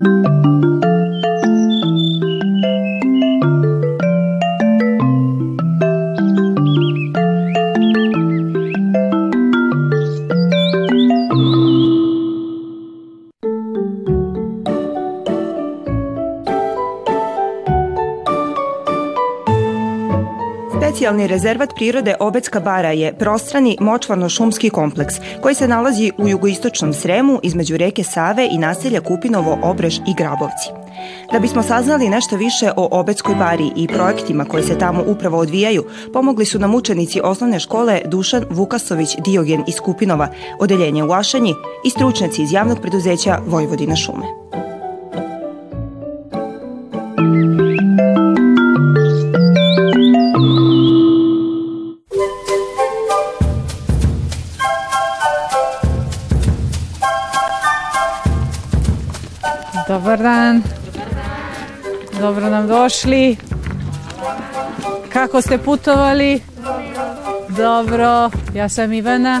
Thank mm. you. Specijalni rezervat prirode Obecka bara je prostrani močvarno-šumski kompleks koji se nalazi u jugoistočnom Sremu između reke Save i naselja Kupinovo, Obrež i Grabovci. Da bismo saznali nešto više o Obeckoj bari i projektima koji se tamo upravo odvijaju, pomogli su nam učenici osnovne škole Dušan Vukasović Diogen iz Kupinova, odeljenje u Ašanji i stručnjaci iz javnog preduzeća Vojvodina šume. Dobar dan. Dobro nam došli. Kako ste putovali? Dobro. Ja sam Ivana.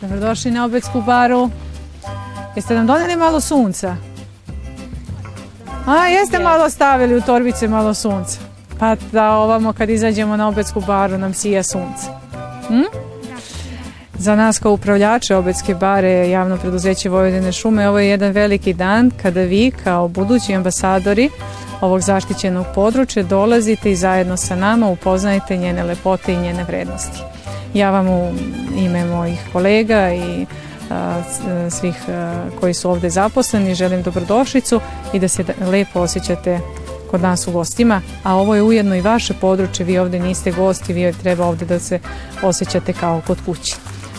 Dobrodošli na Obetsku baru. Jeste nam doneli malo sunca? A, jeste malo stavili u torbice malo sunca. Pa da ovamo kad izađemo na Obetsku baru nam sija sunce. Hm? Za nas kao upravljače Obedske bare, javno preduzeće Vojvodine šume, ovo je jedan veliki dan kada vi kao budući ambasadori ovog zaštićenog područja dolazite i zajedno sa nama upoznajete njene lepote i njene vrednosti. Ja vam u ime mojih kolega i a, svih a, koji su ovde zaposleni želim dobrodošlicu i da se da, lepo osjećate kod nas u gostima, a ovo je ujedno i vaše područje, vi ovde niste gosti, vi treba ovde da se osjećate kao kod kući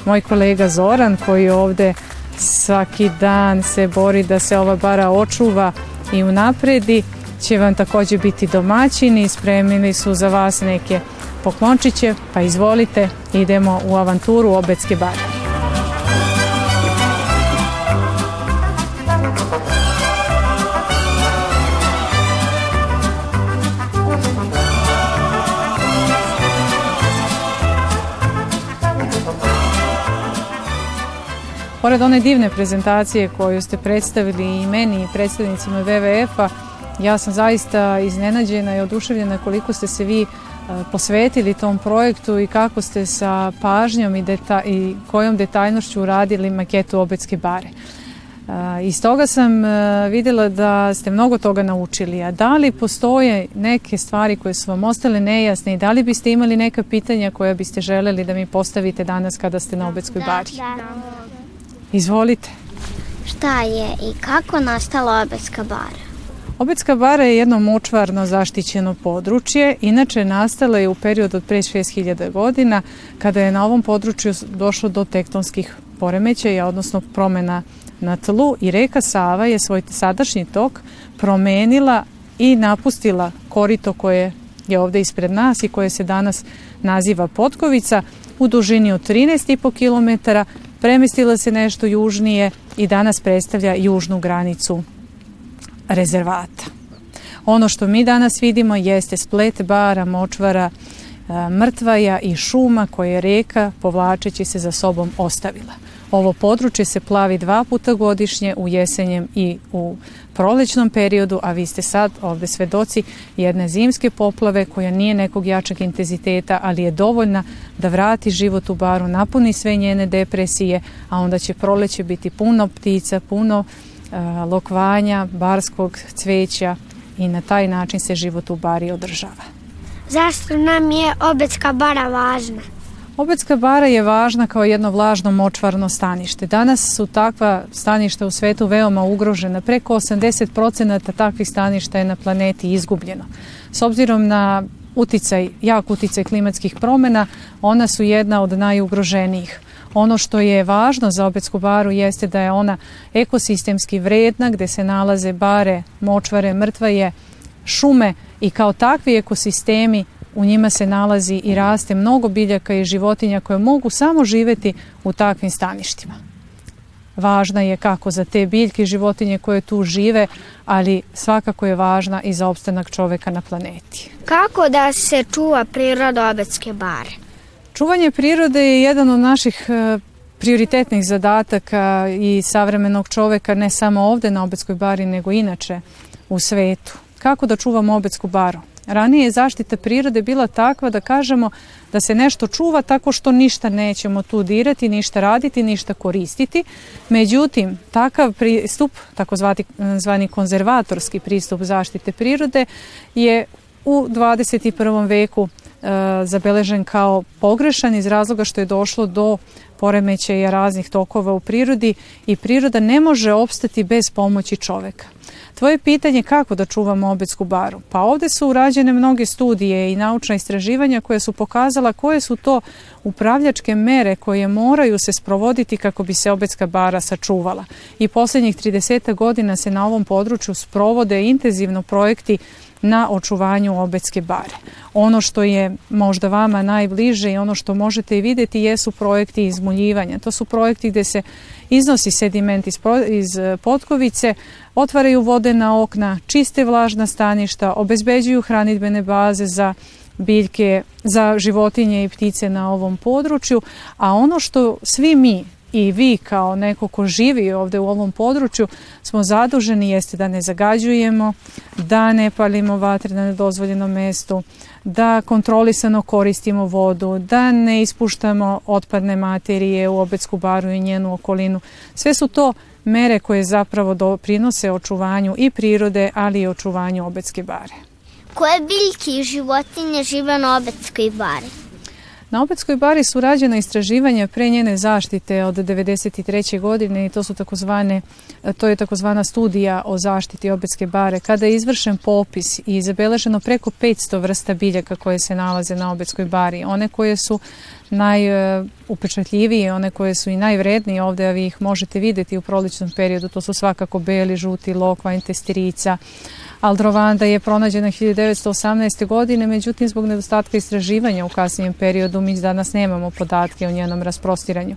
moj kolega Zoran koji ovde svaki dan se bori da se ova bara očuva i unapredi će vam takođe biti domaćini, spremili su za vas neke poklončiće, pa izvolite, idemo u avanturu Obetske bare. pored one divne prezentacije koju ste predstavili i meni i predstavnicima WWF-a, ja sam zaista iznenađena i oduševljena koliko ste se vi e, posvetili tom projektu i kako ste sa pažnjom i, deta i kojom detaljnošću uradili maketu Obetske bare. E, iz toga sam e, videla da ste mnogo toga naučili, a da li postoje neke stvari koje su vam ostale nejasne i da li biste imali neka pitanja koja biste želeli da mi postavite danas kada ste na Obetskoj da, bari? Da, da. Izvolite. Šta je i kako nastala Obetska bara? Obetska bara je jedno močvarno zaštićeno područje, inače nastala je u periodu od pre 6000 godina kada je na ovom području došlo do tektonskih poremećaja, odnosno promena na tlu i reka Sava je svoj sadašnji tok promenila i napustila korito koje je ovde ispred nas i koje se danas naziva Potkovica u dužini od 13,5 km premestila se nešto južnije i danas predstavlja južnu granicu rezervata. Ono što mi danas vidimo jeste splet bara, močvara, e, mrtvaja i šuma koje je reka povlačeći se za sobom ostavila. Ovo područje se plavi dva puta godišnje u jesenjem i u prolećnom periodu, a vi ste sad ovde svedoci jedne zimske poplave koja nije nekog jačeg intenziteta, ali je dovoljna da vrati život u baru, napuni sve njene depresije, a onda će proleće biti puno ptica, puno a, e, lokvanja, barskog cveća i na taj način se život u bari održava. Zašto nam je Obecka bara važna? Obedska bara je važna kao jedno vlažno močvarno stanište. Danas su takva staništa u svetu veoma ugrožena. Preko 80% takvih staništa je na planeti izgubljeno. S obzirom na uticaj, jak uticaj klimatskih promena, ona su jedna od najugroženijih. Ono što je važno za Obetsku baru jeste da je ona ekosistemski vredna, gde se nalaze bare, močvare, mrtvaje, šume i kao takvi ekosistemi U njima se nalazi i raste mnogo biljaka i životinja koje mogu samo živeti u takvim staništima. Važna je kako za te biljke i životinje koje tu žive, ali svakako je važna i za opstanak čoveka na planeti. Kako da se čuva priroda Obetske bare? Čuvanje prirode je jedan od naših e, prioritetnih zadataka i savremenog čoveka ne samo ovde na Obetskoj bari, nego inače u svetu. Kako da čuvamo Obetsku baru? Ranije je zaštita prirode bila takva da kažemo da se nešto čuva tako što ništa nećemo tu dirati, ništa raditi, ništa koristiti. Međutim, takav pristup, takozvani eh, konzervatorski pristup zaštite prirode je u 21. veku e, zabeležen kao pogrešan iz razloga što je došlo do poremećaja raznih tokova u prirodi i priroda ne može opstati bez pomoći čoveka. Tvoje pitanje kako da čuvamo obetsku baru? Pa ovde su urađene mnoge studije i naučna istraživanja koje su pokazala koje su to upravljačke mere koje moraju se sprovoditi kako bi se obetska bara sačuvala. I poslednjih 30 godina se na ovom području sprovode intenzivno projekti na očuvanju Obetske bare. Ono što je možda vama najbliže i ono što možete videti jesu projekti izmuljivanja. To su projekti gde se iznosi sediment iz, iz e, potkovice, otvaraju vodena okna, čiste vlažna staništa, obezbeđuju hranitbene baze za biljke, za životinje i ptice na ovom području, a ono što svi mi i vi kao neko ko živi ovde u ovom području smo zaduženi jeste da ne zagađujemo, da ne palimo vatre na nedozvoljenom mestu, da kontrolisano koristimo vodu, da ne ispuštamo otpadne materije u Obetsku baru i njenu okolinu. Sve su to mere koje zapravo doprinose očuvanju i prirode, ali i očuvanju Obetske bare. Koje biljke i životinje žive na Obetskoj bari? Na Opetskoj bari su rađena istraživanja pre njene zaštite od 1993. godine i to su takozvane, to je takozvana studija o zaštiti Opetske bare kada je izvršen popis i zabeleženo preko 500 vrsta biljaka koje se nalaze na Opetskoj bari. One koje su najupečatljivije, e, one koje su i najvrednije ovde, a vi ih možete videti u proličnom periodu, to su svakako beli, žuti, lokva, intestirica, Aldrovanda je pronađena 1918. godine, međutim zbog nedostatka istraživanja u kasnijem periodu mi danas nemamo podatke o njenom rasprostiranju.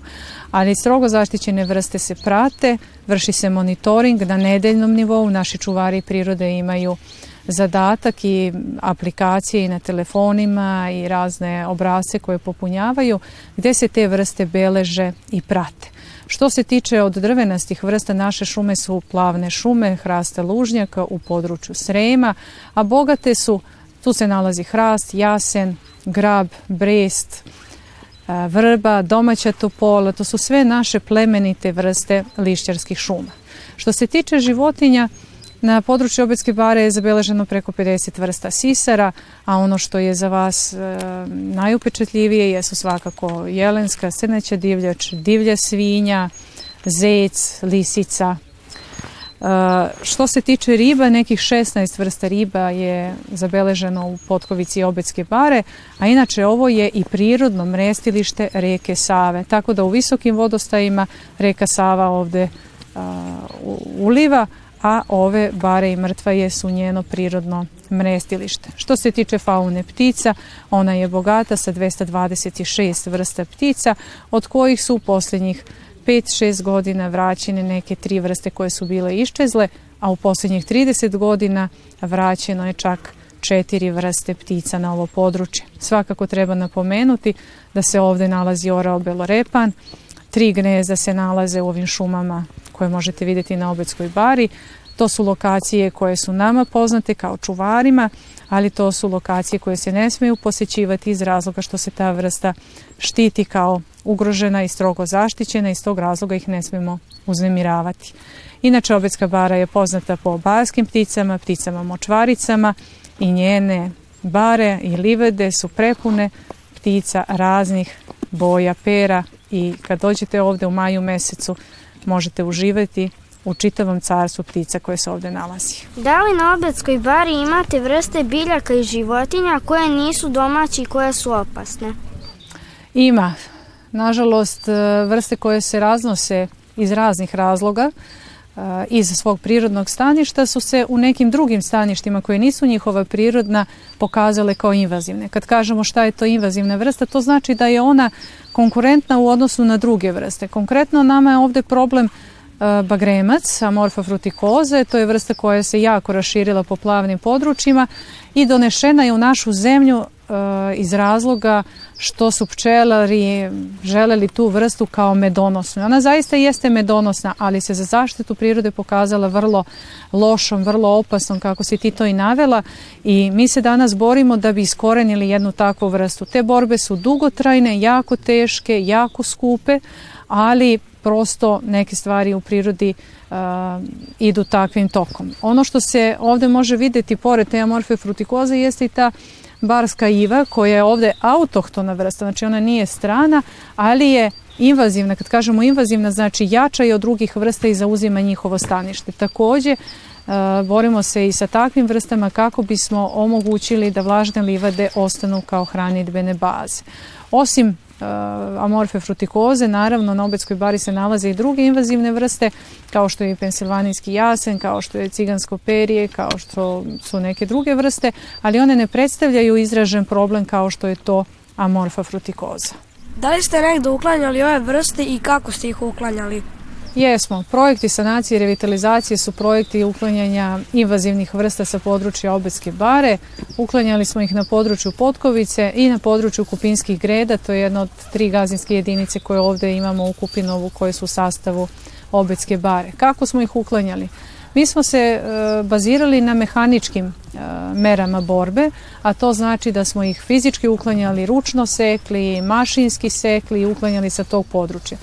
Ali strogo zaštićene vrste se prate, vrši se monitoring na nedeljnom nivou, naši čuvari prirode imaju zadatak i aplikacije i na telefonima i razne obrase koje popunjavaju gde se te vrste beleže i prate. Što se tiče od drvenastih vrsta, naše šume su plavne šume, hrasta lužnjaka u području Srema, a bogate su, tu se nalazi hrast, jasen, grab, brest, e, vrba, domaća topola, to su sve naše plemenite vrste lišćarskih šuma. Što se tiče životinja, Na području Obetske bare je zabeleženo preko 50 vrsta sisara, a ono što je za vas e, najupečetljivije jesu svakako jelenska, srneća divljač, divlja svinja, zec, lisica. E, što se tiče riba, nekih 16 vrsta riba je zabeleženo u Potkovici Obetske bare, a inače ovo je i prirodno mrestilište reke Save, tako da u visokim vodostajima reka Sava ovde e, uliva, a ove bare i mrtva je su njeno prirodno mrestilište. Što se tiče faune ptica, ona je bogata sa 226 vrsta ptica, od kojih su u posljednjih 5-6 godina vraćene neke tri vrste koje su bile iščezle, a u posljednjih 30 godina vraćeno je čak četiri vrste ptica na ovo područje. Svakako treba napomenuti da se ovde nalazi orao belorepan, Tri gnezda se nalaze u ovim šumama koje možete videti na Obetskoj bari. To su lokacije koje su nama poznate kao čuvarima, ali to su lokacije koje se ne smeju posećivati iz razloga što se ta vrsta štiti kao ugrožena i strogo zaštićena i iz tog razloga ih ne smemo uznemiravati. Inače, Obetska bara je poznata po barskim pticama, pticama močvaricama i njene bare i livede su prepune ptica raznih boja pera i kad dođete ovde u maju mesecu možete uživati u čitavom carstvu ptica koje se ovde nalazi. Da li na obetskoj bari imate vrste biljaka i životinja koje nisu domaći i koje su opasne? Ima. Nažalost, e, vrste koje se raznose iz raznih razloga. Uh, iz svog prirodnog staništa su se u nekim drugim staništima koje nisu njihova prirodna pokazale kao invazivne. Kad kažemo šta je to invazivna vrsta, to znači da je ona konkurentna u odnosu na druge vrste. Konkretno nama je ovde problem bagremac, amorfa frutikoze, to je vrsta koja se jako raširila po plavnim područjima i donešena je u našu zemlju Eh, iz razloga što su pčelari želeli tu vrstu kao medonosnu. Ona zaista jeste medonosna, ali se za zaštitu prirode pokazala vrlo lošom, vrlo opasnom, kako si ti to i navela. I mi se danas borimo da bi iskorenili jednu takvu vrstu. Te borbe su dugotrajne, jako teške, jako skupe, ali prosto neke stvari u prirodi uh, idu takvim tokom. Ono što se ovde može videti pored te amorfe frutikoze jeste i ta uh, barska iva koja je ovde autohtona vrsta, znači ona nije strana, ali je invazivna. Kad kažemo invazivna, znači jača je od drugih vrsta i zauzima njihovo stanište. Takođe, e, borimo se i sa takvim vrstama kako bismo omogućili da vlažne livade ostanu kao hranitbene baze. Osim Eh, amorfe frutikoze. Naravno, na Obetskoj bari se nalaze i druge invazivne vrste, kao što je pensilvanijski jasen, kao što je cigansko perije, kao što su neke druge vrste, ali one ne predstavljaju izražen problem kao što je to amorfa frutikoza. Da li ste negde uklanjali ove vrste i kako ste ih uklanjali? Jesmo. Projekti sanacije i revitalizacije su projekti uklanjanja invazivnih vrsta sa područja Obetske bare. Uklanjali smo ih na području Potkovice i na području Kupinskih greda. To je jedna od tri gazinske jedinice koje ovde imamo u Kupinovu koje su u sastavu Obetske bare. Kako smo ih uklanjali? Mi smo se e, bazirali na mehaničkim e, merama borbe, a to znači da smo ih fizički uklanjali, ručno sekli, mašinski sekli i uklanjali sa tog područja.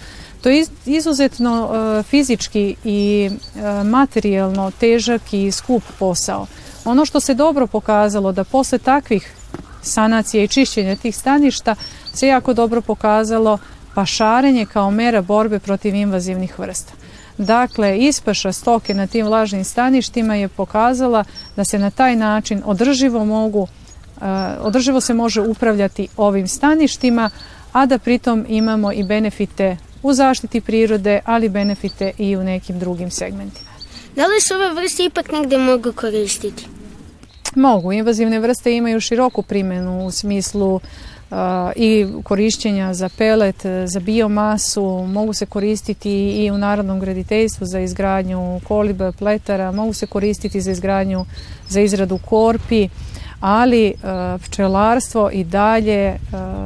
To je izuzetno e, fizički i e, materijalno težak i skup posao. Ono što se dobro pokazalo da posle takvih sanacija i čišćenja tih staništa se jako dobro pokazalo pašarenje kao mera borbe protiv invazivnih vrsta. Dakle, ispaša stoke na tim vlažnim staništima je pokazala da se na taj način održivo mogu e, održivo se može upravljati ovim staništima, a da pritom imamo i benefite u zaštiti prirode, ali benefite i u nekim drugim segmentima. Da li se ove vrste ipak negde mogu koristiti? Mogu. Invazivne vrste imaju široku primenu u smislu uh, i korišćenja za pelet, za biomasu, mogu se koristiti i u narodnom graditeljstvu za izgradnju koliba, pletara, mogu se koristiti za izgradnju, za izradu korpi, ali uh, pčelarstvo i dalje uh,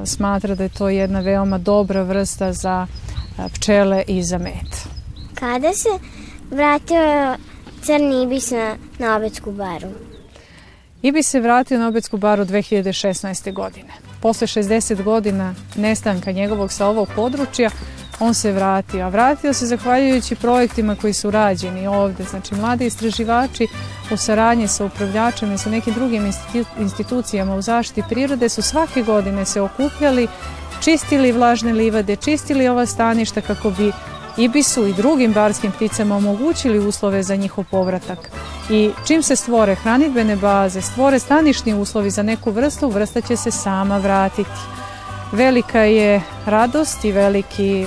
smatra da je to jedna veoma dobra vrsta za pčele i za med. Kada se vratio crni ibis na, na Obetsku baru? Ibis se vratio na Obetsku baru 2016. godine. Posle 60 godina nestanka njegovog sa ovog područja, on se vratio. A vratio se zahvaljujući projektima koji su rađeni ovde. Znači, mladi istraživači u saradnji sa upravljačima i sa nekim drugim institucijama u zaštiti prirode su svake godine se okupljali čistili vlažne livade, čistili ova staništa kako bi ibisu i drugim barskim pticama omogućili uslove za njihov povratak. I čim se stvore hranitbene baze, stvore stanišni uslovi za neku vrstu, vrsta će se sama vratiti. Velika je radost i veliki e,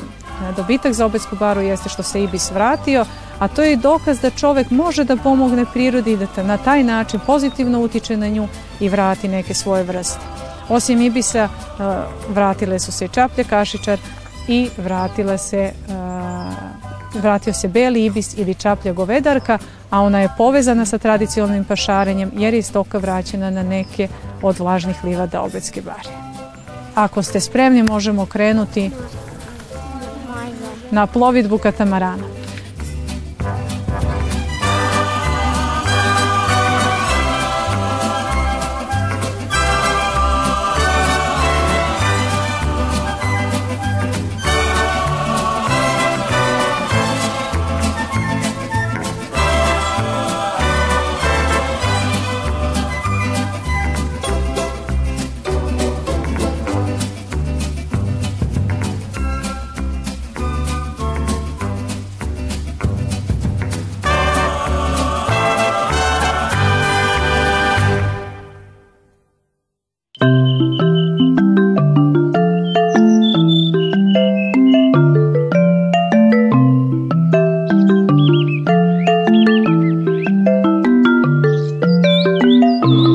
dobitak za Obetsku baru jeste što se ibis vratio, a to je dokaz da čovek može da pomogne prirodi i da na taj način pozitivno utiče na nju i vrati neke svoje vrste. Osim Ibisa e, vratile su se Čaplje Kašičar i vratila se e, vratio se beli ibis ili čaplja govedarka, a ona je povezana sa tradicionalnim pašarenjem jer je stoka vraćena na neke od vlažnih livada Obetske bare. Ako ste spremni možemo krenuti na plovidbu katamarana.